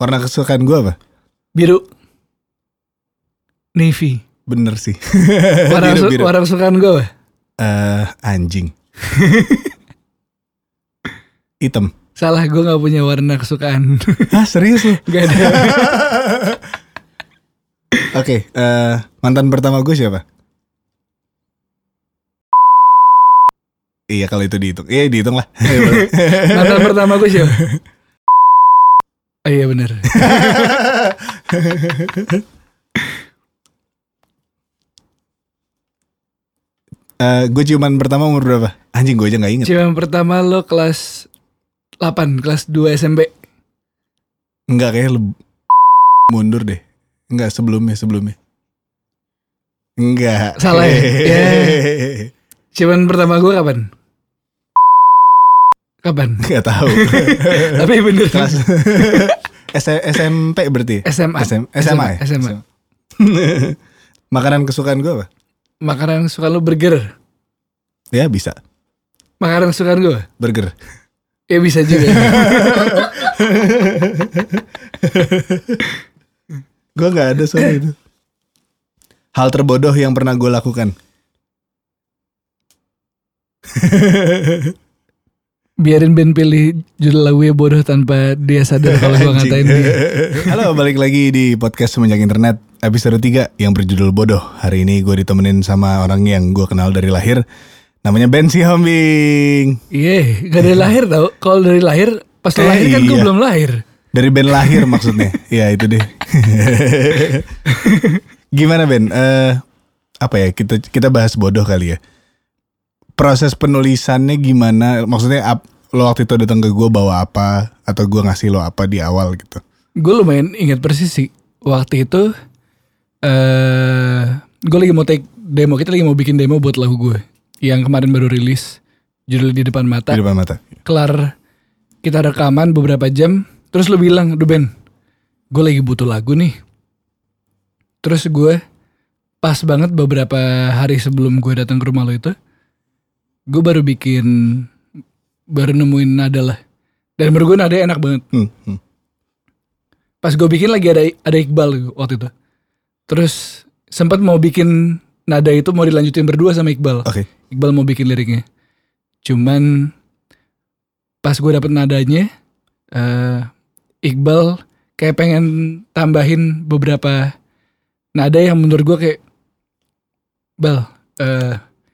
Warna kesukaan gue apa? Biru. Navy. Bener sih. Warna, Biru, biru. warna kesukaan gue apa? Eh, anjing. Hitam. Salah, gue gak punya warna kesukaan. Hah serius lu? gak ada. Oke, eh, mantan pertama gue siapa? Iya kalau itu dihitung. Iya dihitung lah. Iya. Mantan pertama gue siapa? Oh iya bener. Eh, gue ciuman pertama umur berapa? Anjing gue aja gak inget. Ciuman pertama lo kelas 8, kelas 2 SMP. Enggak kayak lu mundur deh. Enggak sebelumnya sebelumnya. Enggak. Salah ya? Ya. Ciuman pertama gue kapan? Kapan? Enggak tahu. Tapi bener. Kelas SMP berarti. ya? SMA. SM, SMA ya? SMA. Makanan kesukaan gue apa? Makanan suka lo burger. Ya bisa. Makanan kesukaan gue? Burger. Ya bisa juga. gue nggak ada soal itu. Hal terbodoh yang pernah gue lakukan. Biarin Ben pilih judul lagunya bodoh tanpa dia sadar kalau gue ngatain dia. Halo, balik lagi di podcast Semenjak Internet episode 3 yang berjudul Bodoh. Hari ini gue ditemenin sama orang yang gue kenal dari lahir. Namanya Ben Sihombing. Iya, gak dari lahir tau. Kalau dari lahir, pas Eh, lahir kan gue iya. belum lahir. Dari Ben lahir maksudnya. ya itu deh. Gimana Ben? Eh apa ya kita kita bahas bodoh kali ya. Proses penulisannya gimana? Maksudnya ap- lo waktu itu datang ke gue bawa apa atau gue ngasih lo apa di awal gitu? Gue lumayan ingat persis sih. Waktu itu, eh gue lagi mau take demo. Kita lagi mau bikin demo buat lagu gue. Yang kemarin baru rilis. Judul di depan mata. Di depan mata. kelar kita rekaman beberapa jam terus lu bilang Duh Ben gue lagi butuh lagu nih terus gue pas banget beberapa hari sebelum gue datang ke rumah lo itu gue baru bikin baru nemuin nada lah dan menurut gue nada enak banget Hmm, hmm. pas gue bikin lagi ada ada Iqbal waktu itu terus sempat mau bikin nada itu mau dilanjutin berdua sama Iqbal Oke. Iqbal mau bikin liriknya. Cuman pas gue dapet nadanya, eh Iqbal kayak pengen tambahin beberapa nada yang menurut gue kayak, bal, eh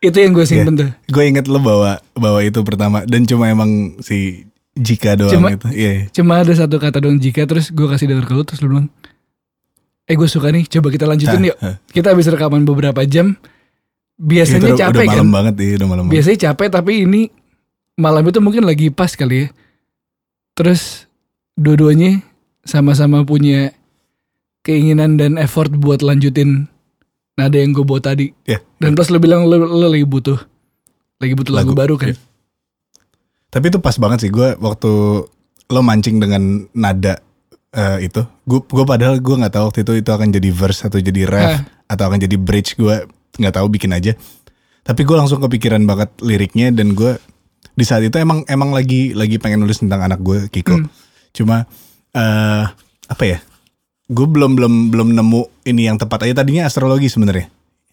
itu yang gue simpen tuh. Gue inget lo bawa bawa itu pertama dan cuma emang si Jika doang Cuma- itu. Iya. Cuma ada satu kata doang jika terus gue kasih denger ke lu terus lu bilang Eh gue suka nih coba kita lanjutin yuk Hah, hah. Kita habis rekaman beberapa jam Biasanya Itu udah- capek udah kan malam banget ya, udah malam banget. Biasanya capek tapi ini Malam itu mungkin lagi pas kali ya Terus Dua-duanya Sama-sama punya Keinginan dan effort buat lanjutin Nada yang gue bawa tadi Iya. Dan plus lu bilang lu, lu lagi butuh Lagi butuh lagu, Lagu, baru kan iya. Tapi itu pas banget sih gue waktu lo mancing dengan nada eh, itu. Gue gue padahal gue nggak tahu waktu itu itu akan jadi verse atau jadi ref Hah. atau akan jadi bridge gue nggak tahu bikin aja. Tapi gue langsung kepikiran banget liriknya dan gue di saat itu emang emang lagi lagi pengen nulis tentang anak gue Kiko. Hmm. Cuma eh apa ya? Gue belum belum belum nemu ini yang tepat aja tadinya astrologi sebenarnya.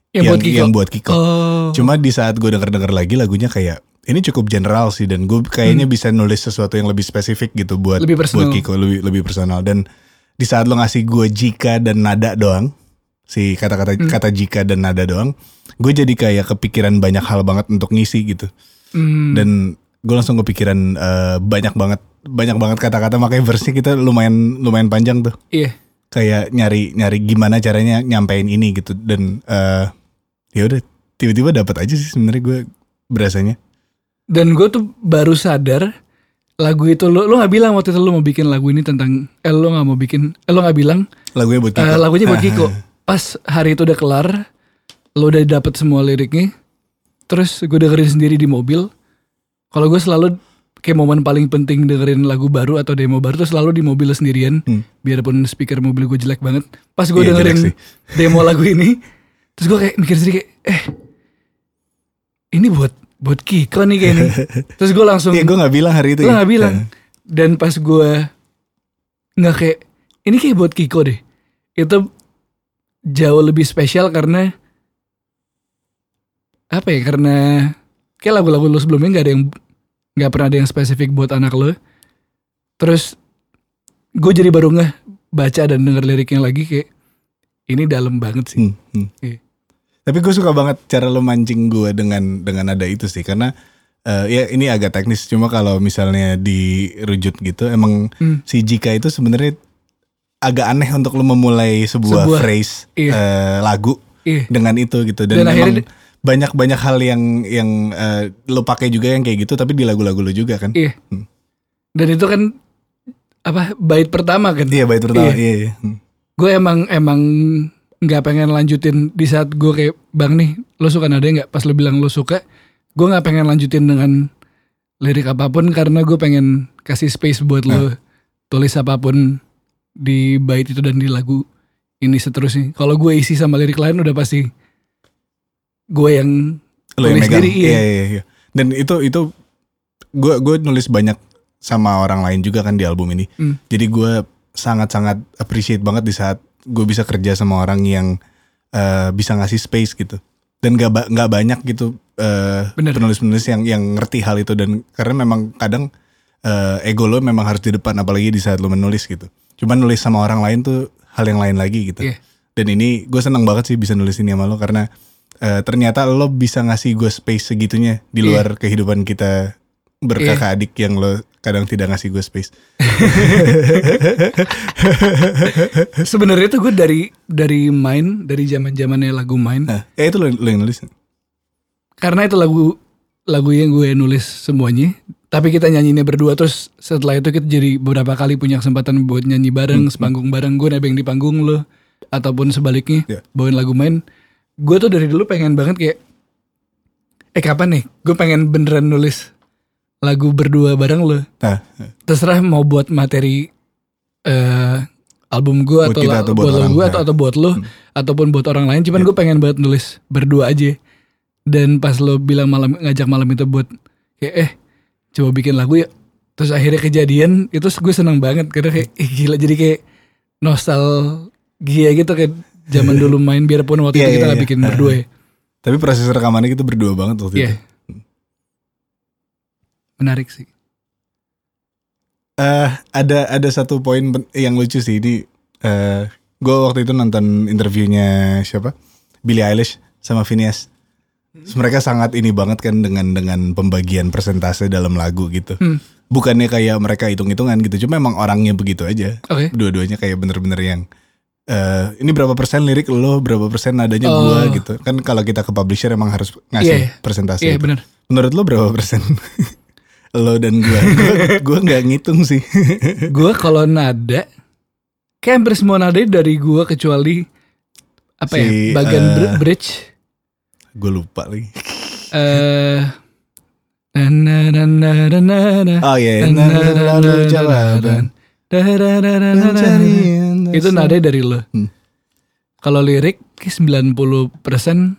Yang, buat Kiko yang buat Kiko. Oh Cuma di saat gue denger-denger lagi lagunya kayak ini cukup general sih dan gue kayaknya bisa nulis sesuatu yang lebih spesifik gitu buat Hmm. Lebih personal. buat Kiko lebih lebih personal dan di saat lo ngasih gue jika dan nada doang si kata-kata Hmm. kata jika dan nada doang gue jadi kayak kepikiran banyak hal banget untuk ngisi gitu Hmm. dan gue langsung kepikiran eh, banyak banget banyak banget kata-kata makanya verse kita lumayan lumayan panjang tuh Iya kayak nyari nyari gimana caranya nyampein ini gitu. Dan eh ya udah tiba-tiba dapat aja sih sebenarnya gue berasanya. Dan gue tuh baru sadar lagu itu lu lu nggak bilang waktu itu lu mau bikin lagu ini tentang eh lu nggak mau bikin eh lu nggak bilang Lagunya buat Kiko. lagunya buat Kiko. Pas hari itu udah kelar lu udah dapet semua liriknya terus gue dengerin sendiri di mobil. Kalau gue selalu kayak momen paling penting dengerin lagu baru atau demo baru tuh selalu di mobil sendirian Hmm. biarpun speaker mobil gue jelek banget pas gue Iya, jelek dengerin demo lagu ini terus gue kayak mikir sendiri kayak eh ini buat buat Kiko nih kayaknya terus gue langsung Iya gue gak bilang hari itu Lo ya. gak bilang. Dan pas gue nggak kayak ini kayak buat Kiko deh. Itu jauh lebih spesial karena apa ya? Karena kayak lagu-lagu lo sebelumnya nggak ada yang nggak pernah ada yang spesifik buat anak lo. Terus gue jadi baru nggak baca dan denger liriknya lagi kayak ini dalam banget sih. Hmm, hmm. Iya. Tapi gue suka banget cara lo mancing gue dengan dengan ada itu sih karena eh, ya ini agak teknis cuma kalau misalnya dirujut gitu emang Hmm. si Jika itu sebenarnya agak aneh untuk lo memulai sebuah, Sebuah- phrase iya. eh, lagu Iya. dengan itu gitu dan, Dan memang akhirnya- banyak banyak hal yang yang eh, lo pakai juga yang kayak gitu tapi di lagu-lagu lo juga kan Iya. Hmm. Dan itu kan apa bait pertama kan? iya bait pertama Iya. iya, iya. Hmm. gue emang emang nggak pengen lanjutin di saat gue kayak bang nih lo suka nada nggak pas lo bilang lo suka gue nggak pengen lanjutin dengan lirik apa pun karena gue pengen kasih space buat lo tulis apa pun di bait itu dan di lagu ini seterusnya kalau gue isi sama lirik lain udah pasti gue yang lo yang sendiri, iya. iya iya iya dan itu itu gue gue nulis banyak sama orang lain juga kan di album ini Hmm. jadi gue sangat sangat appreciate banget di saat gue bisa kerja sama orang yang eh, bisa ngasih space gitu dan gak nggak banyak gitu Bener. penulis-penulis yang yang ngerti hal itu dan karena memang kadang eh, ego lo memang harus di depan apalagi di saat lo menulis gitu cuman nulis sama orang lain tuh hal yang lain lagi gitu Iya. dan ini gue senang banget sih bisa nulis ini sama lo karena eh, ternyata lo bisa ngasih gue space segitunya di Iya. luar kehidupan kita berkakak adik yang lo kadang tidak ngasih gue space. sebenarnya tuh gue dari dari main dari zaman zamannya lagu main Nah, eh itu lo, lo yang nulis. karena itu lagu lagu yang gue nulis semuanya tapi kita nyanyinya berdua terus setelah itu kita jadi beberapa kali punya kesempatan buat nyanyi bareng sepanggung bareng gue nebeng di panggung lo ataupun sebaliknya Iya. bawain lagu main gue tuh dari dulu pengen banget kayak eh kapan nih? Gue pengen beneran nulis lagu berdua bareng lo Nah, terserah mau buat materi eh album gue Buat atau, kita atau buat, buat lagu orang, gue ya. atau, atau buat lo ataupun buat orang lain. Cuman gue pengen banget nulis berdua aja. Dan pas lo bilang malam ngajak malam itu buat kayak eh coba bikin lagu ya terus akhirnya kejadian itu gue seneng banget karena kayak gila. Jadi kayak nostalgia gitu kayak zaman dulu main biarpun waktu Iya, itu kita iya, nggak iya. bikin berdua ya tapi proses rekamannya kita berdua banget waktu Iya. itu. menarik sih Eh, ada ada satu poin yang lucu sih ini. eh gue waktu itu nonton interviewnya siapa? Billie Eilish sama Phineas. Terus mereka sangat ini banget kan dengan dengan pembagian persentase dalam lagu gitu. Hmm. Bukannya kayak mereka hitung-hitungan gitu, cuma emang orangnya begitu aja. oke Dua-duanya kayak bener-bener yang eh ini berapa persen lirik lo, berapa persen nadanya Oh. gua gitu. Kan kalau kita ke publisher emang harus ngasih Iya. persentase. iya benar Menurut lo berapa persen? lo dan gua, gua, gua nggak ngitung sih. gue kalau nada kayak hampir semua nada dari gue kecuali apa ya Si, bagian eh, br- bridge gue lupa lagi. eh na na na na na na Oh iya, nah, na, na, na, jawaban. da, itu nada dari lo Hmm. kalau lirik kayak 90%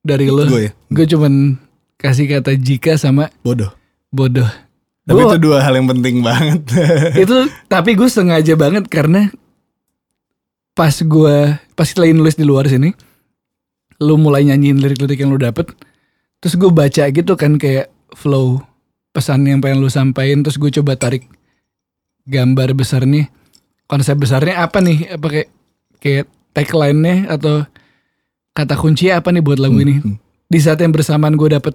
dari lo Gue ya, gue cuman kasih kata jika sama bodoh. bodoh Tapi Gua- itu dua hal yang penting banget. itu tapi gue sengaja banget karena pas gue pas kita lagi nulis di luar sini lu mulai nyanyiin lirik-lirik yang lu dapet terus gue baca gitu kan kayak flow pesan yang pengen lu sampaikan terus gue coba tarik gambar besarnya konsep besarnya apa nih apa kayak kayak tagline-nya atau kata kunci apa nih buat lagu ini Hmm. di saat yang bersamaan gue dapet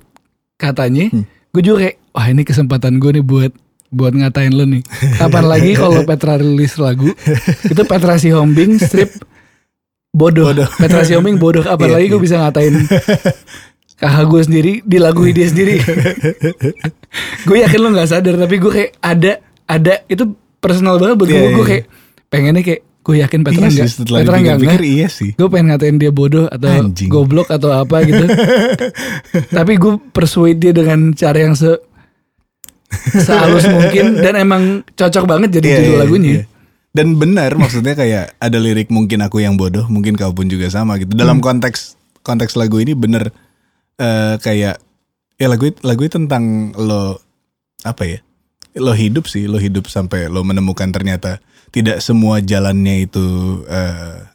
katanya Hmm. gue juga kayak wah ini kesempatan gue nih buat buat ngatain lo nih kapan lagi kalau Petra rilis lagu itu Petra si Hombing strip bodoh, Bodoh. Petra si Hombing bodoh Iya, apalagi gue iya. bisa ngatain kakak gue sendiri dilagui dia sendiri. gue yakin lo nggak sadar tapi gue kayak ada ada itu personal banget buat Iya, gue. iya, Gue iya. kayak pengennya kayak gue yakin Petra Iya sih, nggak setelah Petra dipikir-pikir nggak. iya sih. Gue pengen ngatain dia bodoh atau Anjing. goblok atau apa gitu. Tapi gue persuade dia dengan cara yang se sehalus mungkin dan emang cocok banget jadi Iya, judul iya, lagunya. iya. Dan benar maksudnya kayak ada lirik mungkin aku yang bodoh, mungkin kau pun juga sama gitu. Dalam Hmm. konteks konteks lagu ini bener eh, kayak ya lagu lagu itu tentang lo apa ya? Lo hidup sih, lo hidup sampai lo menemukan ternyata tidak semua jalannya itu eh,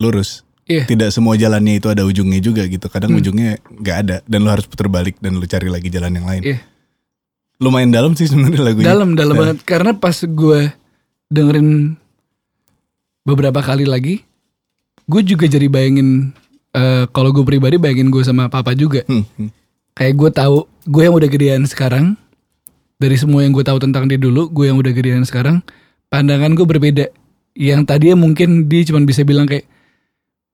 lurus. Iya. Tidak semua jalannya itu ada ujungnya juga gitu. Kadang Hmm. ujungnya nggak ada dan lo harus putar balik dan lo cari lagi jalan yang lain. Iya. Lumayan dalam sih sebenarnya lagunya. Dalam dalam Nah. banget karena pas gue dengerin beberapa kali lagi, gue juga jadi bayangin eh, kalau gue pribadi bayangin gue sama papa juga. Hmm, hmm. Kayak gue tahu gue yang udah gedean sekarang dari semua yang gue tahu tentang dia dulu, gue yang udah gedean sekarang, pandangan gue berbeda. Yang tadinya mungkin dia cuma bisa bilang kayak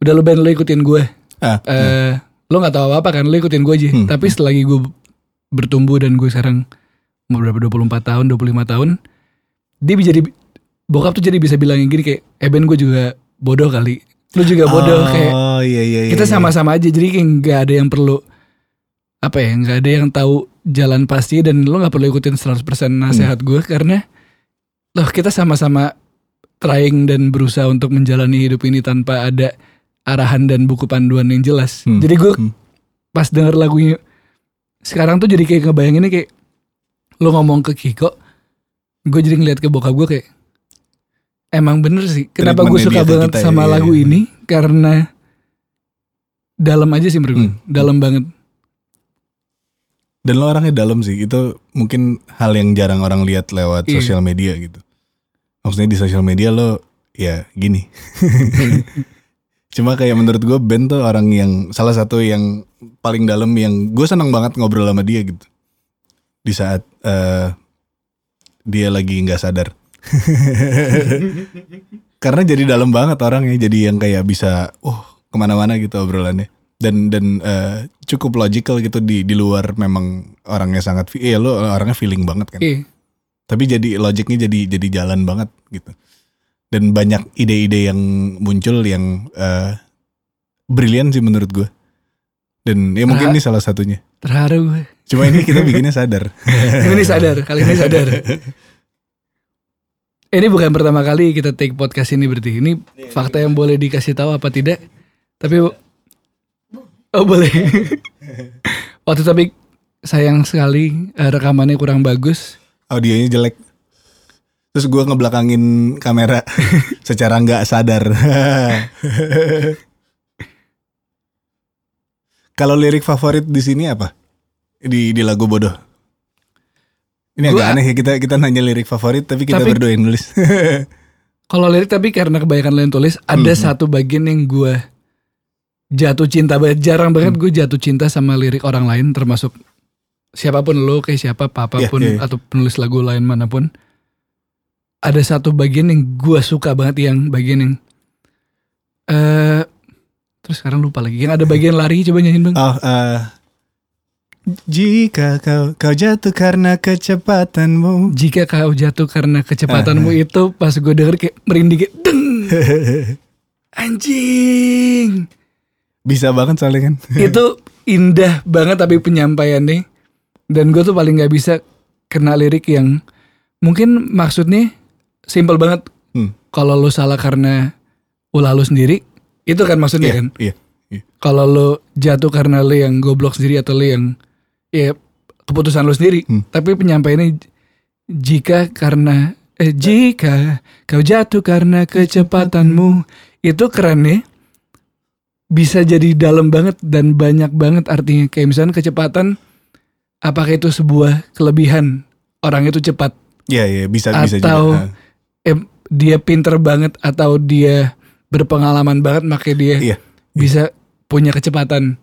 udah lo Ben lo ikutin gue. Ah, eh lo nggak tahu apa-apa kan lo ikutin gue aja Hmm. tapi selagi gue bertumbuh dan gue sekarang umur berapa 24 tahun 25 tahun dia bisa jadi bokap tuh jadi bisa bilang yang gini kayak eh Ben gue juga bodoh kali lu juga bodoh oh, kayak iya, iya, iya, kita iya. sama-sama aja jadi kayak nggak ada yang perlu apa ya nggak ada yang tahu jalan pasti dan lo nggak perlu ikutin 100% nasihat Hmm. gue karena loh kita sama-sama trying dan berusaha untuk menjalani hidup ini tanpa ada arahan dan buku panduan yang jelas Hmm. jadi gue Hmm. pas denger lagunya sekarang tuh jadi kayak ngebayanginnya kayak lo ngomong ke Kiko gue jadi ngeliat ke bokap gue kayak emang bener sih kenapa gue suka banget kita ya, sama iya, lagu iya. ini karena dalam aja sih menurut gue Hmm. dalam banget Dan lo orangnya dalam sih. Itu mungkin hal yang jarang orang lihat lewat Iya. sosial media gitu. Maksudnya di sosial media lo ya gini. Cuma kayak menurut gue Ben tuh orang yang salah satu yang paling dalam yang gue seneng banget ngobrol sama dia gitu. Di saat eh, dia lagi nggak sadar. Karena jadi dalam banget orangnya. Jadi yang kayak bisa, oh ke mana-mana gitu obrolannya. Dan dan eh, cukup logical gitu di di luar memang orangnya sangat, iya lo orangnya feeling banget kan. Iya. tapi jadi logiknya jadi jadi jalan banget gitu. Dan banyak ide-ide yang muncul yang eh, brilian sih menurut gue dan ya mungkin ini salah satunya. terharu gue cuma ini kita bikinnya sadar. Ini sadar kali ini sadar. Ini bukan pertama kali kita take podcast ini berarti. Ini fakta yang boleh dikasih tahu apa tidak? Tapi oh boleh. Waktu tapi sayang sekali eh, rekamannya kurang bagus. Audionya jelek. Terus gue ngebelakangin kamera secara nggak sadar. Kalau lirik favorit di sini apa? Di di lagu bodoh. Ini agak Gua- aneh ya kita kita nanya lirik favorit tapi kita Tapi- berdua yang nulis. Kalau lirik tapi karena kebanyakan lo yang tulis ada Mhm. satu bagian yang gue jatuh cinta banget. Jarang banget gue jatuh cinta sama lirik orang lain termasuk siapa pun lo kayak siapa papa Iya, pun iya, iya. atau penulis lagu lain mana pun. Ada satu bagian yang gue suka banget yang bagian yang eh terus sekarang lupa lagi. Yang ada bagian lari coba nyanyiin bang. Oh, eh, jika kau kau jatuh karena kecepatanmu. Jika kau jatuh karena kecepatanmu Ah. itu pas gue denger kayak merinding kayak deng anjing. Bisa banget soalnya kan. itu indah banget tapi penyampaiannya dan gue tuh paling nggak bisa kena lirik yang mungkin maksudnya simple banget Hmm. kalau lo salah karena ulah lo sendiri itu kan maksudnya Iya, kan iya. kalau lo jatuh karena lo yang goblok sendiri atau lo yang ya keputusan lo sendiri Hmm. tapi penyampaiannya jika karena eh, jika kau jatuh karena kecepatanmu itu keren ya bisa jadi dalam banget dan banyak banget artinya kayak misalnya kecepatan apakah itu sebuah kelebihan orang itu cepat Iya, iya, bisa bisa Atau- juga. eh, dia pinter banget atau dia berpengalaman banget makanya dia Iya. bisa punya kecepatan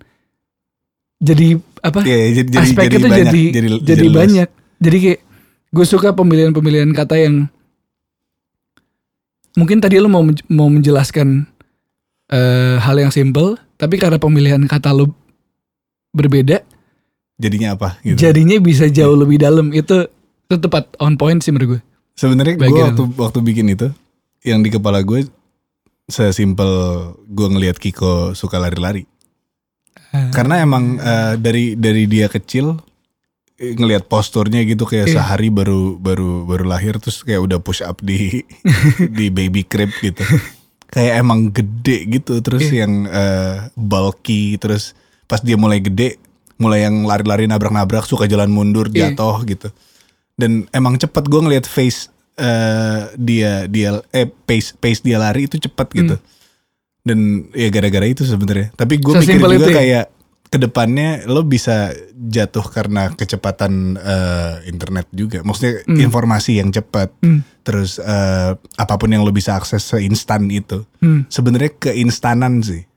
jadi apa Iya, iya, jadi jadi aspeknya jadi tuh banyak, jadi jadi, jadi, luas. banyak jadi kayak gue suka pemilihan-pemilihan kata yang mungkin tadi lo mau mau menjelaskan eh, hal yang simple tapi karena pemilihan kata lo berbeda, Jadinya apa gitu. jadinya bisa jauh lebih dalam. Itu itu tepat on point sih menurut gue. Sebenarnya gue waktu waktu bikin itu yang di kepala gue sesimpel gue ngelihat Kiko suka lari-lari. Ah. Karena emang eh, dari dari dia kecil eh, ngelihat posturnya gitu kayak Iya. sehari baru baru baru lahir terus kayak udah push up di di baby crib gitu. Kayak emang gede gitu terus Iya. yang eh, bulky terus pas dia mulai gede mulai yang lari-lari nabrak-nabrak suka jalan mundur Iya. jatuh gitu. Dan emang cepet gue ngelihat face eh, dia dia eh pace pace dia lari itu cepet gitu. Dan ya gara-gara itu sebenarnya. Tapi gue mikir Sesimpel juga ya? kayak ke depannya lo bisa jatuh karena kecepatan eh, internet juga. Maksudnya Hmm. informasi yang cepat. Hmm. Terus eh, apa pun yang lo bisa akses seinstan itu. Hmm. Sebenarnya keinstanan sih.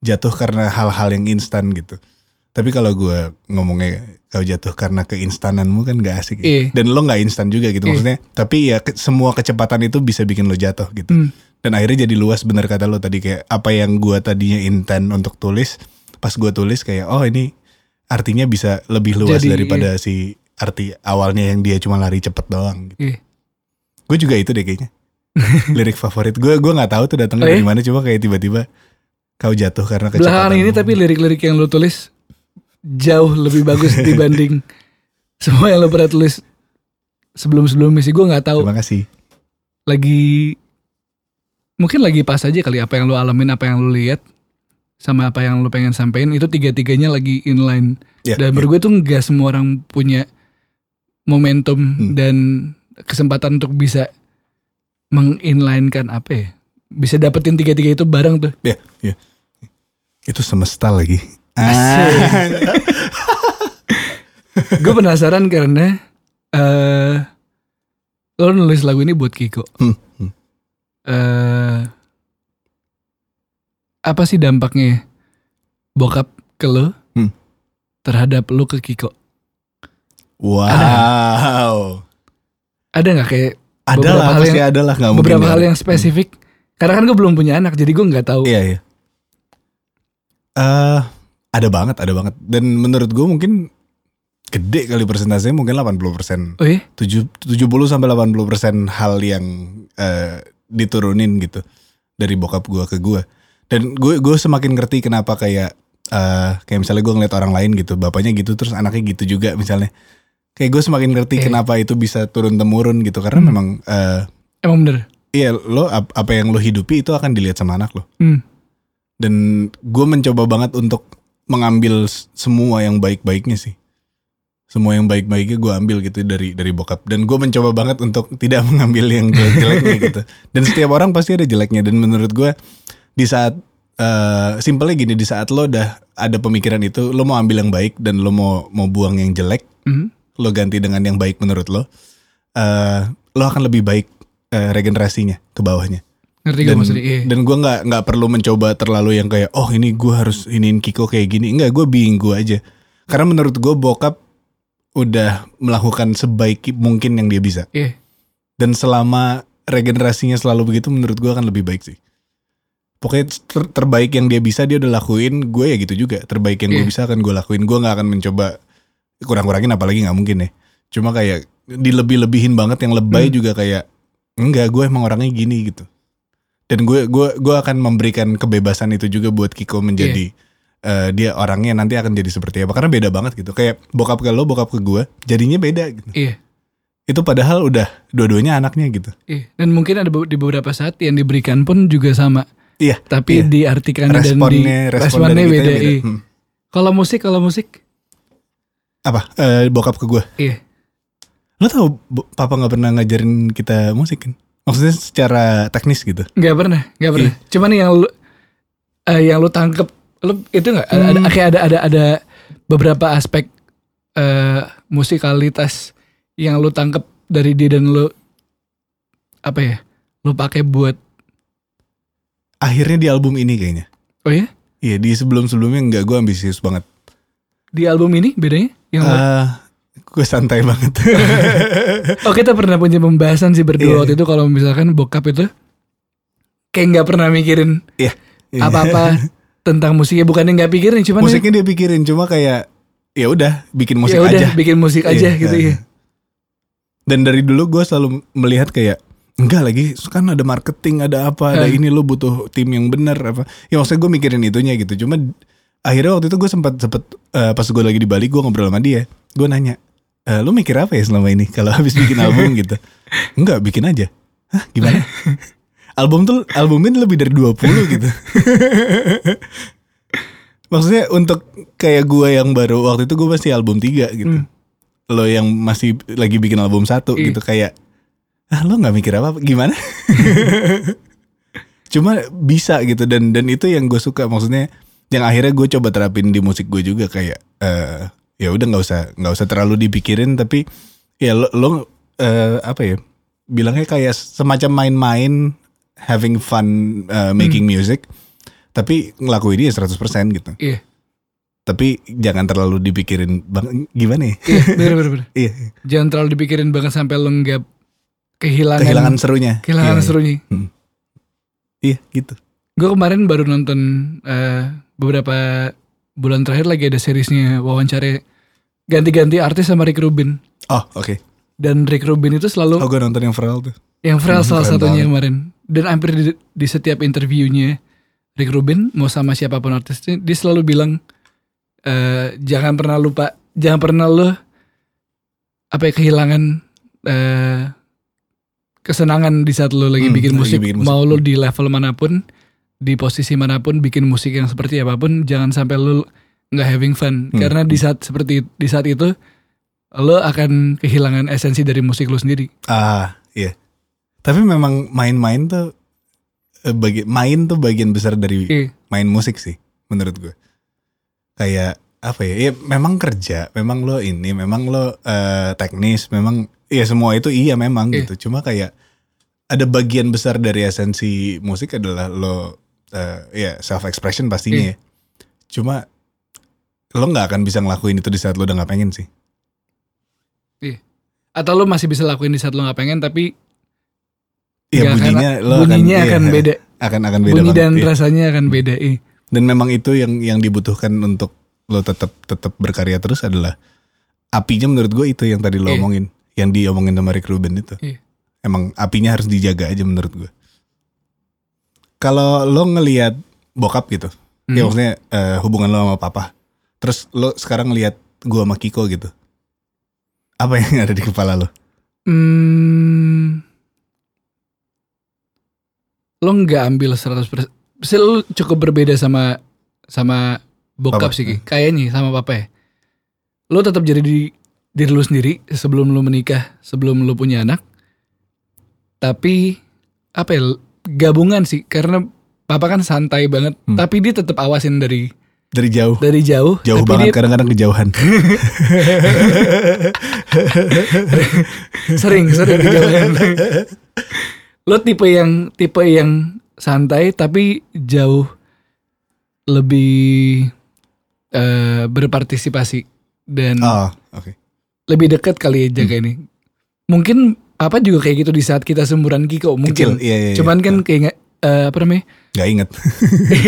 Jatuh karena hal-hal yang instan gitu. Tapi kalau gue ngomongnya kau jatuh karena keinstananmu kan gak asik. ya. Iya. Dan lo gak instan juga gitu Iya. maksudnya. Tapi ya ke- semua kecepatan itu bisa bikin lo jatuh gitu. Hmm. Dan akhirnya jadi luas bener kata lo tadi kayak apa yang gue tadinya intent untuk tulis. Pas gue tulis kayak oh ini artinya bisa lebih luas Jadi, daripada si arti awalnya yang dia cuma lari cepet doang. Gitu. Iya. Gue juga itu deh kayaknya. Lirik favorit gue gue nggak tahu tuh datangnya Oh, iya? dari mana cuma kayak tiba-tiba kau jatuh karena kecepatan. Belakangan ini tapi lirik-lirik yang lo tulis jauh lebih bagus dibanding semua yang lo pernah tulis sebelum-sebelumnya sih. Gue nggak tahu Terima kasih. lagi mungkin lagi pas aja kali apa yang lo alamin, apa yang lo lihat sama apa yang lo pengen sampein itu tiga-tiganya lagi inline. Ya, Dan ya. menurut gue tuh nggak semua orang punya momentum Hmm. dan kesempatan untuk bisa menginlinekan apa ya? Bisa dapetin tiga-tiga itu bareng tuh. Ya, ya. Itu semesta lagi. Gue penasaran karena eh lo nulis lagu ini buat Kiko. Hmm, hmm. eh apa sih dampaknya bokap ke lo Hmm. terhadap lo ke Kiko? Wow. Ada nggak kayak Ada Beberapa lah hal pasti yang- ada lah mungkin beberapa hal ada. yang spesifik? Karena kan gue belum punya anak, jadi gue nggak tahu. Iya iya. Eh ada banget, ada banget. Dan menurut gue mungkin gede kali persentasenya mungkin 80%. Oh iya? 7 70 sampai 80% hal yang eh, diturunin gitu dari bokap gue ke gue. Dan gue gue semakin ngerti kenapa kayak eh kayak misalnya gue ngeliat orang lain gitu, bapaknya gitu terus anaknya gitu juga misalnya. Kayak gue semakin ngerti Oke. kenapa itu bisa turun temurun gitu karena Hmm. memang eh, Emang bener. iya lo ap- apa yang lo hidupi itu akan dilihat sama anak lo. Hmm. Dan gue mencoba banget untuk mengambil semua yang baik-baiknya sih. Semua yang baik-baiknya gue ambil gitu dari dari bokap. Dan gue mencoba banget untuk tidak mengambil yang jelek-jeleknya gitu. Dan setiap orang pasti ada jeleknya. Dan menurut gue di saat eh simpelnya gini di saat lo udah ada pemikiran itu, lo mau ambil yang baik dan lo mau mau buang yang jelek, Hmm. lo ganti dengan yang baik menurut lo, eh lo akan lebih baik eh, regenerasinya ke bawahnya Ngerti dan maksudnya? Iya. dan gue nggak nggak perlu mencoba terlalu yang kayak oh ini gue harus iniin Kiko kayak gini enggak gue being gue aja karena menurut gue bokap udah melakukan sebaik mungkin yang dia bisa Iya. dan selama regenerasinya selalu begitu menurut gue akan lebih baik sih pokoknya ter- terbaik yang dia bisa dia udah lakuin gue ya gitu juga terbaik yang gue Iya. bisa akan gue lakuin gue nggak akan mencoba kurang-kurangin apalagi nggak mungkin ya cuma kayak dilebih-lebihin banget yang lebay Hmm. juga kayak enggak gue emang orangnya gini gitu dan gue gue gue akan memberikan kebebasan itu juga buat Kiko menjadi eh, dia orangnya nanti akan jadi seperti apa karena beda banget gitu kayak bokap ke lo bokap ke gue jadinya beda gitu Iya. itu padahal udah dua-duanya anaknya gitu Iya. Dan mungkin ada di beberapa saat yang diberikan pun juga sama. Iya Tapi Iya. diartikan dan di responnya respon responnya kita beda. beda. iya. Hmm. Kalau musik, kalau musik, apa Eh, bokap ke gue iya. lo tau papa nggak pernah ngajarin kita musik kan maksudnya secara teknis gitu Nggak pernah, nggak pernah. Iya. Cuman yang lu, eh, yang lu tangkep, lu itu nggak ada, ada Hmm. ada ada ada beberapa aspek eh, musikalitas yang lu tangkep dari dia dan lu apa ya? Lu pakai buat akhirnya di album ini kayaknya oh ya? iya di sebelum sebelumnya nggak gue ambisius banget Di album ini bedanya? Yang lu- Eh, gue santai banget Oh kita pernah punya pembahasan sih berdua Iya. waktu itu kalau misalkan bokap itu kayak nggak pernah mikirin Iya. apa-apa tentang musiknya bukannya nggak pikirin cuman musiknya dia pikirin cuma kayak ya udah bikin musik ya udah aja bikin musik aja Iya, gitu iya. ya. dan dari dulu gue selalu melihat kayak enggak lagi kan ada marketing ada apa ada Eh. ini lo butuh tim yang benar apa. Ya maksudnya gue mikirin itunya gitu. Cuma akhirnya waktu itu gue sempat sempet eh, pas gue lagi di Bali gue ngobrol sama dia. Gue nanya e, lu mikir apa ya selama ini kalau habis bikin album gitu? Enggak bikin aja. Hah gimana? Album tuh albumnya lebih dari 20 gitu. Maksudnya untuk kayak gue yang baru waktu itu gue masih album 3 gitu. Hmm. lo yang masih lagi bikin album satu Iya. gitu kayak ah lo nggak mikir apa? Gimana? Cuma bisa gitu dan dan itu yang gue suka maksudnya yang akhirnya gue coba terapin di musik gue juga kayak eh ya udah nggak usah nggak usah terlalu dipikirin tapi ya lo, lo eh, apa ya bilangnya kayak semacam main-main having fun uh, making music tapi ngelakuin dia 100% gitu. Iya. tapi jangan terlalu dipikirin bang gimana ya? Iya, bener bener bener. iya. Jangan terlalu dipikirin banget sampai lo nggak kehilangan kehilangan serunya kehilangan Iya, serunya. iya gitu Gue kemarin baru nonton eh, beberapa bulan terakhir lagi ada seriesnya wawancara ganti-ganti artis sama Rick Rubin. oh oke Dan Rick Rubin itu selalu oh gue nonton yang viral tuh yang Pharrell Hmm, salah satunya banget. kemarin. Dan hampir di, di setiap interviewnya Rick Rubin mau sama siapa pun artisnya dia selalu bilang eh, jangan pernah lupa, jangan pernah lo apa ya kehilangan eh, kesenangan di saat lo lagi Hmm, bikin lagi musik. bikin musik. Mau lo di level mana pun, di posisi mana pun bikin musik yang seperti apa pun jangan sampai lo nggak having fun Hmm. karena di saat seperti di saat itu lo akan kehilangan esensi dari musik lo sendiri. ah iya tapi memang main-main tuh eh, bagi main tuh bagian besar dari Iya. main musik sih menurut gue kayak apa ya ya memang kerja memang lo ini memang lo eh, teknis memang ya semua itu iya memang Iya. gitu cuma kayak ada bagian besar dari esensi musik adalah lo eh, ya self expression pastinya Iya. ya cuma lo nggak akan bisa ngelakuin itu di saat lo udah nggak pengen sih atau lo masih bisa lakuin di saat lo nggak pengen tapi ya nggak akan- bunyinya lo bunyinya akan, akan iya, beda akan akan beda bunyi banget, dan iya. rasanya akan beda iya. dan memang itu yang yang dibutuhkan untuk lo tetap tetap berkarya terus adalah apinya menurut gue itu yang tadi lo Iya. omongin yang diomongin sama Rick Rubin itu Iya. emang apinya harus dijaga aja menurut gue kalau lo ngelihat bokap gitu ya Hmm. maksudnya eh, hubungan lo sama papa terus lo sekarang ngelihat gue sama Kiko gitu apa yang ada di kepala lo Hmm, lo nggak ambil 100% Pasti lo cukup berbeda sama sama bokap Papa. sih kayaknya sama papa ya lo tetap jadi di diri lo sendiri sebelum lo menikah sebelum lo punya anak. Tapi apa ya gabungan sih karena papa kan santai banget Hmm. tapi dia tetap awasin dari dari jauh. dari jauh. Jauh tapi banget kadang-kadang kejauhan. Sering sering kejauhan. Lo tipe yang tipe yang santai tapi jauh lebih eh, berpartisipasi dan oh oke lebih dekat kali ya jaga ini. Mungkin apa juga kayak gitu di saat kita seumuran Kiko kecil mungkin iya, iya, iya. cuman kan kayak nggak- eh, apa namanya? Nggak inget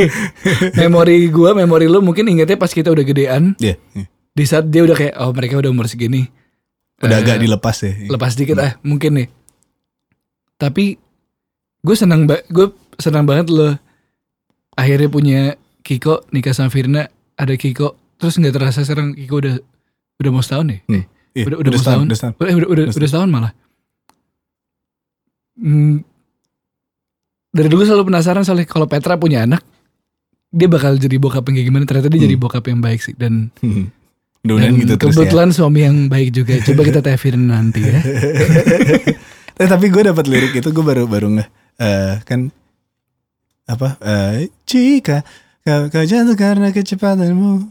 memori gua memori lu mungkin ingetnya pas kita udah gedean. Iya, iya. di saat dia udah kayak oh mereka udah umur segini. Udah Eh, agak dilepas ya. lepas dikit ah mungkin nih. Tapi gue senang ba gue senang banget lo akhirnya punya Kiko nikah sama Firna ada Kiko. Terus nggak terasa sekarang Kiko udah udah mau setahun nih Hmm. Iya, udah udah mau setahun udah setahun. udah udah udah, Udah udah setahun malah Hmm, dari dulu selalu penasaran soalnya kalau Petra punya anak dia bakal jadi bokap yang kayak gimana ternyata dia jadi Hmm. bokap yang baik sih dan Hmm. Mudah-mudahan dan gitu terus ya. kebetulan suami yang baik juga coba kita Firna nanti ya Eh, tapi gue dapat lirik itu gue baru baru nggak eh, kan apa eh, jika kau, kau jatuh karena kecepatanmu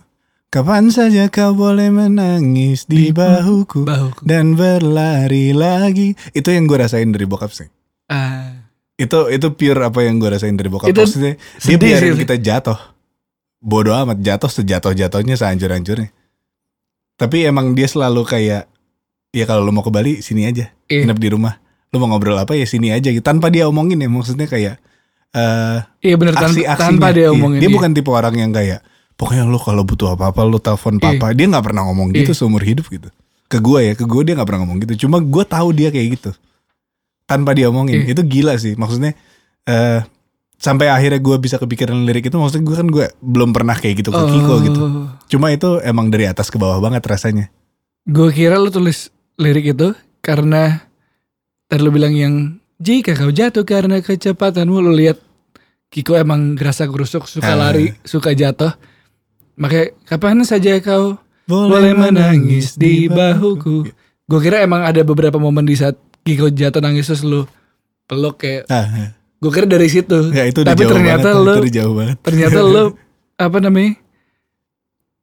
kapan saja kau boleh menangis di Di- bahuku bahu dan berlari lagi itu yang gue rasain dari bokap sih ah itu itu pure apa yang gue rasain dari bokap Itu maksudnya dia biarin sih. kita jatuh bodoh amat jatuh sejatuh jatuhnya sehancur hancurnya tapi emang dia selalu kayak ya kalau lo mau ke Bali sini aja Iya. nginep di rumah lo mau ngobrol apa ya sini aja gitu tanpa dia omongin ya maksudnya kayak eh Iya bener aksi-aksinya. tanpa dia Iya. omongin. Dia iya. bukan tipe orang yang kayak pokoknya lu kalau butuh apa-apa lu telepon Iya. papa. Dia nggak pernah ngomong gitu Iya. seumur hidup gitu. Ke gue ya, ke gue dia nggak pernah ngomong gitu. Cuma gue tahu dia kayak gitu. Tanpa dia omongin. Iya. Itu gila sih. Maksudnya eh sampai akhirnya gue bisa kepikiran lirik itu maksudnya gue kan gue belum pernah kayak gitu ke Kiko Oh. gitu. Cuma itu emang dari atas ke bawah banget rasanya. Gue kira lu tulis lirik itu karena tadi lu bilang yang jika kau jatuh karena kecepatanmu lu lihat Kiko emang gerasa gerusuk suka Ah. lari suka jatuh makanya kapan saja kau boleh menangis di bahuku gue kira emang ada beberapa momen di saat Kiko jatuh nangis terus lu peluk kayak Ah, gue kira dari situ ya itu tapi jauh ternyata banget. lu Itu jauh banget. ternyata lu apa namanya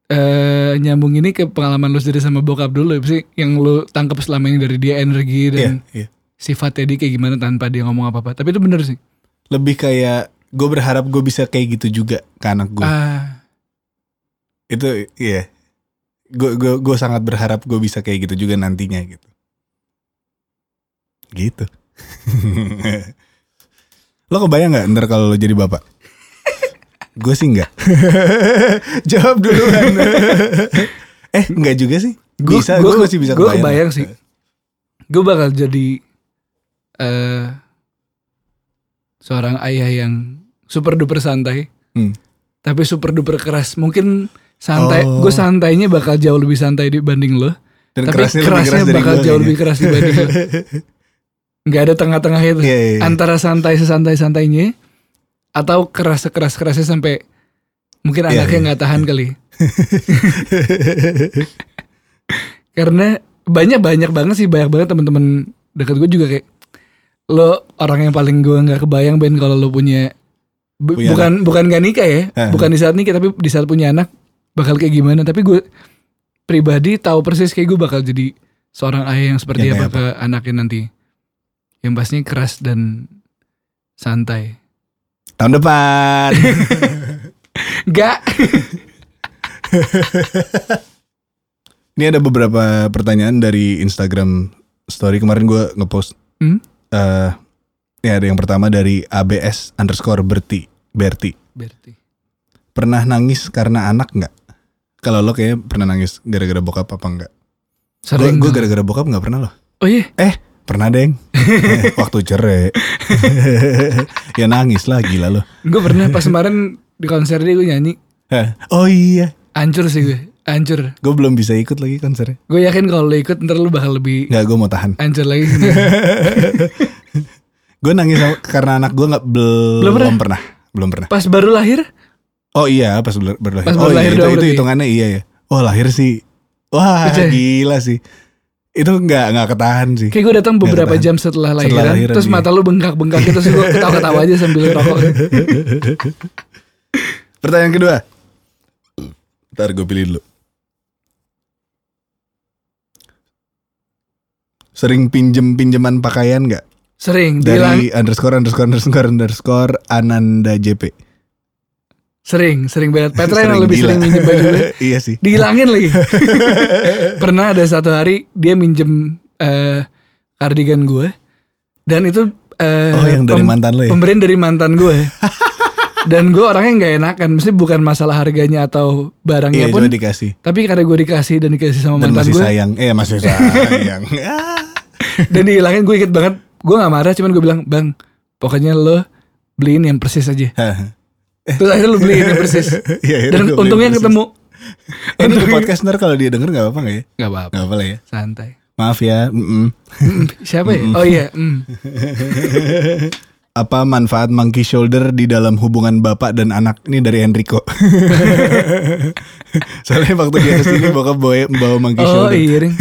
eh nyambung ini ke pengalaman lu sendiri sama bokap dulu ya sih yang lu tangkap selama ini dari dia energi Iya, dan iya. sifatnya dia kayak gimana tanpa dia ngomong apa apa tapi itu bener sih Lebih kayak gue berharap gue bisa kayak gitu juga ke anak gue. ah itu iya. Gue gue gue sangat berharap gue bisa kayak gitu juga nantinya gitu. Gitu. Lo kebayang nggak ntar kalau lo jadi bapak? Gue sih nggak. Jawab duluan eh nggak juga sih. Gua- bisa gue masih bisa gua kebayang. sih. gue bakal jadi eh seorang ayah yang super duper santai. Hmm. tapi super duper keras. Mungkin santai Oh. gue santainya bakal jauh lebih santai dibanding lo. Dan tapi kerasnya, kerasnya, keras bakal jauh lebih keras dibanding lo. Nggak ada tengah-tengah itu. Iya, iya, iya. antara santai sesantai santainya atau keras keras kerasnya sampai mungkin Iya, anaknya iya, nggak tahan kali. Karena banyak banyak banget sih banyak banget teman-teman dekat gue juga kayak lo orang yang paling gue nggak kebayang Ben kalau lo punya, Punya bukan bukan gak nikah ya Eh. bukan di saat nikah tapi di saat punya anak bakal kayak gimana tapi gue pribadi tahu persis kayak gue bakal jadi seorang ayah yang seperti Yang apa ke anaknya nanti yang pastinya keras dan santai tahun depan Gak Ini ada beberapa pertanyaan dari Instagram story kemarin gue ngepost. Hmm? Eh, ini ada yang pertama dari ABS underscore Berti. Berti. Berarti Pernah nangis karena anak nggak? Kalau lo kayaknya pernah nangis gara-gara bokap apa enggak? Gue Sering gue gara-gara bokap nggak pernah loh. Oh iya Pernah deng. Waktu cerai. ya nangis lah gila lo. Gue pernah pas kemarin di konser dia gue nyanyi Hah? Oh iya. Hancur sih gue Hancur Gue belum bisa ikut lagi konsernya. Gue yakin kalau lo ikut ntar lo bakal lebih Nggak gue mau tahan. hancur lagi Gue nangis karena anak gue nggak belum, Belum pernah? pernah. Belum pernah. Pas baru lahir Oh iya pas baru baru lahir. Pas oh iya lahir itu, doang itu berarti. hitungannya iya ya. Oh lahir sih. Wah Percaya. gila sih. Itu nggak nggak ketahan sih. Kayak gue datang beberapa jam setelah Setelah lahiran, lahiran, Terus iya. mata lu bengkak-bengkak gitu Terus gue ketawa-ketawa aja sambil rokok Pertanyaan kedua. Ntar gue pilih dulu. Sering pinjem pinjeman pakaian nggak? Sering Dari underscore underscore underscore underscore Ananda JP. Sering Sering banget Petra yang lebih gila. sering minjem baju gue iya sih. Dihilangin lagi Pernah ada satu hari Dia minjem eh, Kardigan gue Dan itu eh, Oh yang dari pem- mantan lo ya? Pemberian dari mantan gue Dan gue orangnya nggak enakan Mesti bukan masalah harganya atau barangnya Iya pun dikasih. Tapi karena gue dikasih dan dikasih sama Dan mantan masih gue sayang. Eh masih sayang. Dan dihilangin gue inget banget Gue gak marah cuman gue bilang Bang pokoknya lo beliin yang persis aja Terus akhirnya lo beliin yang persis Iya, Dan untungnya persis. ketemu Ini di podcast ntar kalau dia denger gak apa-apa gak ya? Gak apa-apa Gak apa lah ya. Santai Maaf ya. mm-mm. Mm, Siapa ya? Oh iya mm. Apa manfaat monkey shoulder di dalam hubungan bapak dan anak? Ini dari Enrico. Soalnya waktu dia ke sini bokap bawa, bawa monkey Oh shoulder. iya Ring.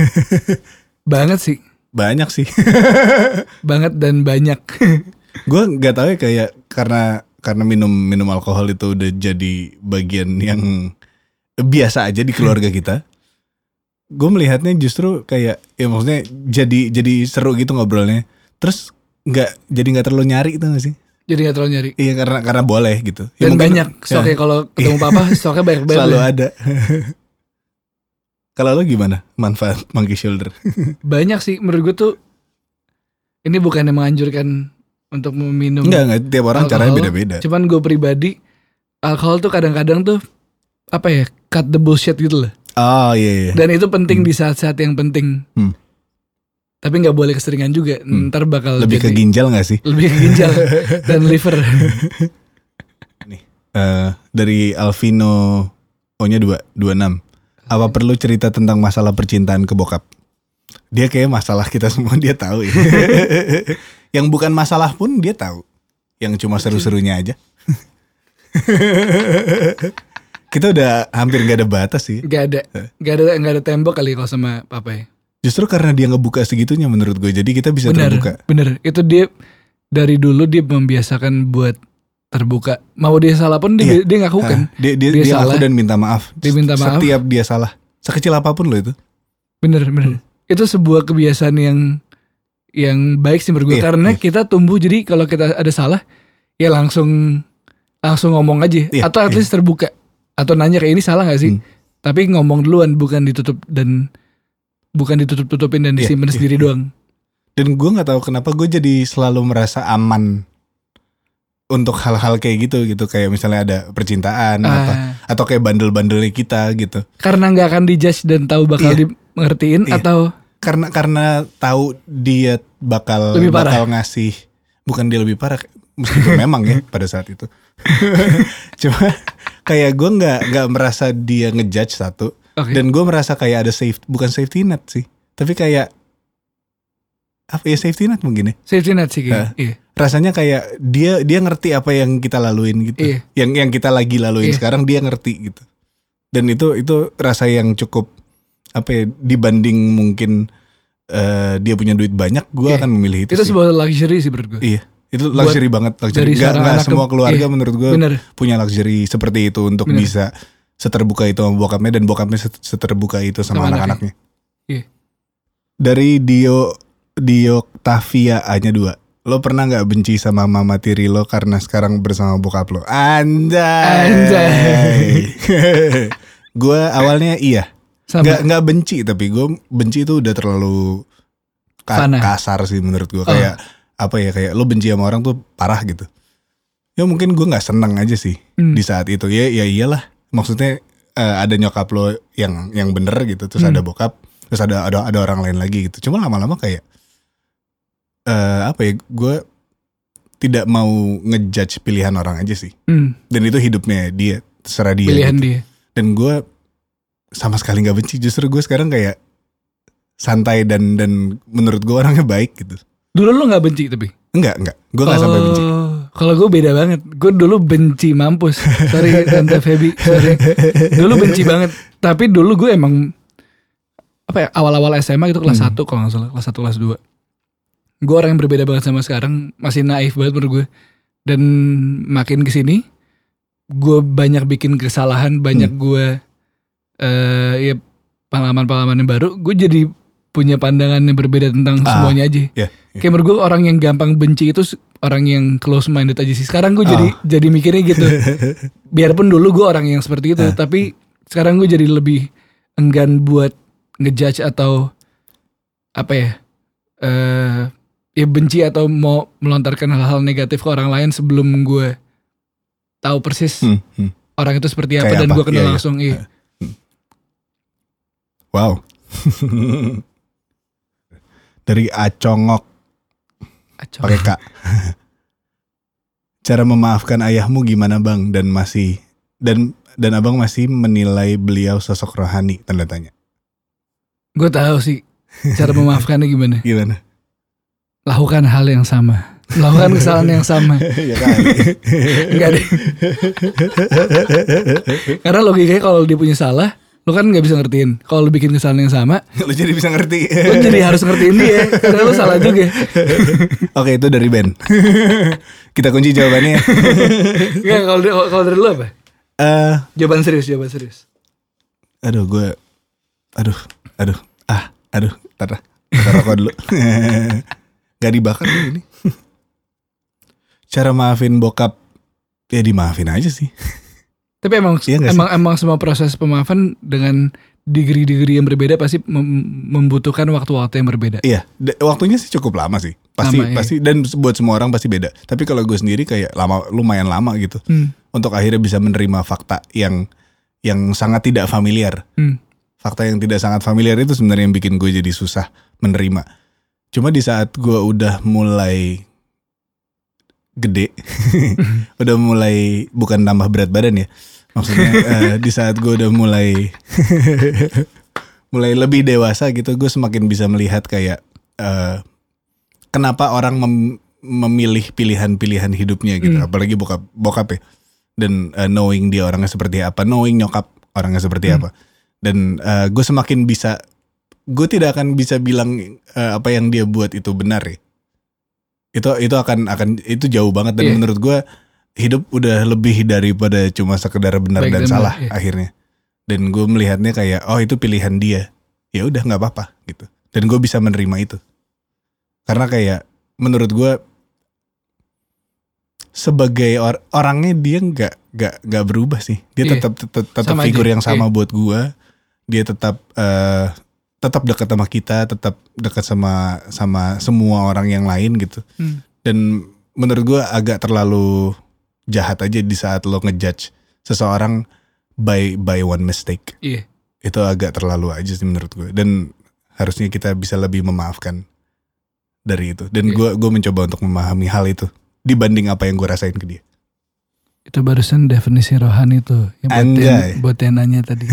Banget sih Banyak sih. Banget dan banyak gue nggak tahu ya kayak karena karena minum minum alkohol itu udah jadi bagian yang biasa aja di keluarga kita. Gue melihatnya justru kayak ya maksudnya jadi jadi seru gitu ngobrolnya. Terus nggak jadi nggak terlalu nyari itu gak sih? Jadi gak terlalu nyari Iya karena karena boleh gitu. Ya Dan mungkin- banyak Stoknya kalau ketemu papa Stoknya banyak banget selalu deh. ada. Kalau lo gimana manfaat monkey shoulder? Banyak sih Menurut gue tuh Ini bukan yang menganjurkan untuk meminum Enggak, enggak tiap orang caranya alkohol. beda-beda. Cuman gue pribadi alkohol tuh kadang-kadang tuh apa ya cut the bullshit gitu loh. Oh iya iya. Dan itu penting di saat-saat yang penting. Hmm. Tapi nggak boleh keseringan juga. Hmm. Ntar bakal Lebih ke jadi- ginjal gak sih? lebih ke ginjal dan liver. Eh, dari Alvino O-nya 2, 26. Apa perlu cerita tentang masalah percintaan ke bokap? Dia kayak masalah kita semua dia tahu ya. Yang bukan masalah pun dia tahu. Yang cuma seru-serunya aja. kita udah hampir gak ada batas sih. Gak ada, gak ada, gak ada tembok kali kalau sama papa ya. Justru karena dia ngebuka segitunya menurut gue. Jadi kita bisa Bener, terbuka. bener. Itu dia dari dulu dia membiasakan buat terbuka. Mau dia salah pun dia, Iya. dia ngaku kan. Ah, dia dia, Dia dia ngaku salah. dan minta maaf. Dia minta maaf. Setiap dia salah. Sekecil apa pun loh itu. Bener, bener. Itu sebuah kebiasaan yang yang baik sih menurut gue. Iya, Karena iya. kita tumbuh jadi kalau kita ada salah ya langsung langsung ngomong aja. Iya, Atau at iya. least terbuka. Atau nanya kayak ini salah gak sih? Hmm. Tapi ngomong duluan bukan ditutup dan bukan ditutup-tutupin dan Iya, disimpan iya, sendiri iya. doang. Dan gue nggak tahu kenapa gue jadi selalu merasa aman untuk hal-hal kayak gitu gitu kayak misalnya ada percintaan apa Ah, atau kayak bandel-bandelnya kita gitu karena nggak akan dijudge dan tahu bakal Iya. dimengertiin Iya. atau karena karena tahu dia bakal Lebih parah. bakal ngasih bukan dia lebih parah meskipun memang ya pada saat itu cuma kayak gue nggak nggak merasa dia ngejudge satu Oke. dan gue merasa kayak ada safe bukan safety net sih tapi kayak apa ya safety net mungkin ya safety net sih kayaknya. Iya. rasanya kayak dia dia ngerti apa yang kita laluin gitu Iya. yang yang kita lagi laluin Iya. sekarang dia ngerti gitu dan itu itu rasa yang cukup apa ya dibanding mungkin eh, dia punya duit banyak gue Iya. akan memilih itu, Itu sih. sebuah luxury sih menurut gue. iya itu luxury banget luxury anak ke- semua keluarga iya. menurut gue punya luxury seperti itu untuk Bener. bisa seterbuka itu sama bokapnya dan bokapnya set- seterbuka itu sama, Sama anak-anaknya Iya. dari Dio Dio Tavia A-nya dua Lo pernah nggak benci sama mama tiri lo karena sekarang bersama bokap lo? Anjay. Anjay. gue awalnya iya. Sama. Nggak nggak benci tapi gue benci itu udah terlalu ka- Fana. kasar sih menurut gue. Oh. Kayak apa ya kayak lo benci sama orang tuh parah gitu. Ya mungkin gue nggak seneng aja sih Hmm. di saat itu. Ya ya iyalah. Maksudnya eh, ada nyokap lo yang yang bener gitu. Terus Hmm. ada bokap. Terus ada ada ada orang lain lagi gitu. Cuma lama-lama kayak eh apa ya gue tidak mau ngejudge pilihan orang aja sih. Hmm, Dan itu hidupnya dia terserah dia. pilihan gitu. dia. Dan gue sama sekali nggak benci. Justru gue sekarang kayak santai dan dan menurut gue orangnya baik gitu. Dulu lu nggak benci tapi? Enggak enggak. Gue nggak sampai benci. Oh, Kalau gue beda banget. Gue dulu benci mampus. Sorry tante Feby. Sorry. Dulu benci banget. Tapi dulu gue emang apa ya awal-awal SMA gitu kelas Hmm. 1 kalau nggak salah kelas 1 kelas 2 gue orang yang berbeda banget sama sekarang masih naif banget menurut gue dan makin ke sini gue banyak bikin kesalahan banyak Hmm. gue eh ya pengalaman-pengalaman yang baru gue jadi punya pandangan yang berbeda tentang Ah, semuanya aja Ya. kayak menurut gue orang yang gampang benci itu orang yang close minded aja sih sekarang gue jadi jadi mikirnya gitu biarpun dulu gue orang yang seperti itu Ah. tapi sekarang gue jadi lebih enggan buat ngejudge atau apa ya eh ya benci atau mau melontarkan hal-hal negatif ke orang lain sebelum gue tahu persis Hmm, hmm. orang itu seperti apa Kayak dan gue kenal Iya, iya. langsung iya. Wow. Dari Acongok Acong. pakai K. Cara memaafkan ayahmu gimana bang dan masih dan dan abang masih menilai beliau sosok rohani tanda tanya. gue tahu sih cara memaafkannya gimana Gimana? lakukan hal yang sama lakukan kesalahan yang sama ya. Enggak deh. Karena logikanya kalau dia punya salah, lu kan nggak bisa ngertiin. Kalau lu bikin kesalahan yang sama, Lu jadi bisa ngerti. lu jadi harus ngertiin dia. Karena lu salah juga. Oke itu dari Ben. Kita kunci jawabannya. Enggak, kalau dari- kalau dari lu apa? Eh, Jawaban serius, jawaban serius. aduh gue, aduh, aduh, ah, aduh, tar, tar rokok dulu. Gak dibakar ini. Cara maafin bokap, ya dimaafin aja sih. Tapi emang Iya sih? emang emang semua proses pemaafan dengan degree-degree yang berbeda pasti mem- membutuhkan waktu-waktu yang berbeda. Iya, d- waktunya sih cukup lama sih. Pasti Lama, iya. pasti dan buat semua orang pasti beda. Tapi kalau gue sendiri kayak lama lumayan lama gitu Hmm. untuk akhirnya bisa menerima fakta yang yang sangat tidak familiar. Hmm. Fakta yang tidak sangat familiar itu sebenarnya yang bikin gue jadi susah menerima. Cuma di saat gue udah mulai gede, udah mulai bukan nambah berat badan ya. Maksudnya eh, di saat gue udah mulai mulai lebih dewasa gitu, gue semakin bisa melihat kayak eh, kenapa orang mem- memilih pilihan-pilihan hidupnya gitu. Hmm. Apalagi bokap bokap ya. Dan eh, knowing dia orangnya seperti apa, knowing nyokap orangnya seperti Hmm. apa. Dan eh, gue semakin bisa, gue tidak akan bisa bilang eh, apa yang dia buat itu benar ya. Itu itu akan akan itu jauh banget dan Iya. menurut gue hidup udah lebih daripada cuma sekedar benar Baik dan dan salah iya. akhirnya. Dan gue melihatnya kayak oh itu pilihan dia. Ya udah nggak apa-apa gitu. Dan gue bisa menerima itu. Karena kayak menurut gue sebagai or- orangnya dia nggak nggak nggak berubah sih. Dia Iya. tetap tetap, tetap Sama figur aja, yang sama iya. buat gue. Dia tetap eh, tetap dekat sama kita, tetap dekat sama sama semua orang yang lain gitu. Hmm. Dan menurut gue agak terlalu jahat aja di saat lo ngejudge seseorang by by one mistake. Iya. Itu agak terlalu aja sih menurut gue. Dan harusnya kita bisa lebih memaafkan dari itu. Dan gue gue mencoba untuk memahami hal itu dibanding apa yang gue rasain ke dia. Itu barusan definisi rohani tuh yang buat yang, buat yang nanya tadi.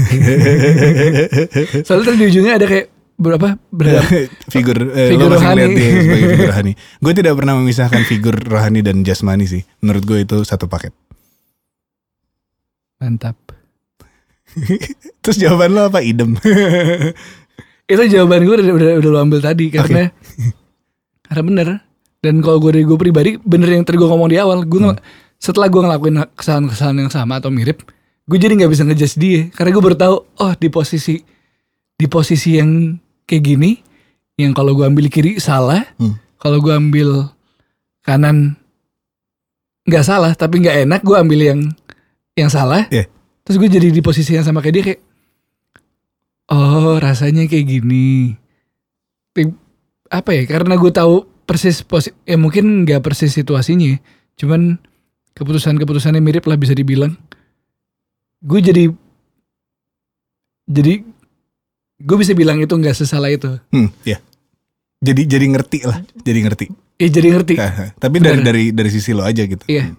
Soalnya tadi di ujungnya ada kayak berapa berapa figur eh, Figur lo masih rohani. dia sebagai figur rohani. Gue tidak pernah memisahkan figur rohani dan jasmani sih. Menurut gue itu satu paket. mantap. Terus jawaban lo apa? Idem. Itu jawaban gue udah, udah, udah lo ambil tadi karena karena bener. Dan kalau gue dari gue pribadi bener yang tadi gue ngomong di awal, gue ngel- setelah gue ngelakuin kesalahan-kesalahan yang sama atau mirip, gue jadi nggak bisa ngejudge dia karena gue baru tahu oh di posisi di posisi yang kayak gini, yang kalau gue ambil kiri salah, Hmm. kalau gue ambil kanan nggak salah tapi nggak enak, gue ambil yang yang salah. Iya. Terus gue jadi di posisi yang sama kayak dia kayak Oh rasanya kayak gini Apa ya Karena gue tahu persis posi Ya mungkin gak persis situasinya ya. Cuman Keputusan-keputusannya mirip lah bisa dibilang Gue jadi Jadi Gue bisa bilang itu gak sesalah itu Hmm, ya. Jadi jadi ngerti lah, jadi ngerti. Ya jadi ngerti Tapi dari Bener. dari dari sisi lo aja gitu. Iya.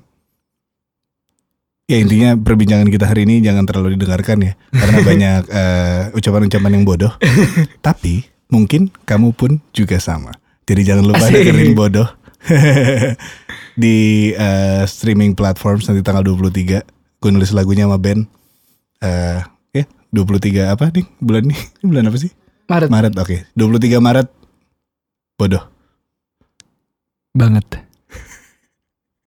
Ya intinya perbincangan kita hari ini jangan terlalu didengarkan ya, karena banyak eh, ucapan-ucapan yang bodoh. Tapi mungkin kamu pun juga sama. Jadi jangan lupa Asik. dengerin bodoh di eh, streaming platform nanti tanggal 23. Gue nulis lagunya sama band. Eh ya 23 apa nih bulan nih? Bulan apa sih? Maret Maret oke. 23 Maret bodoh. banget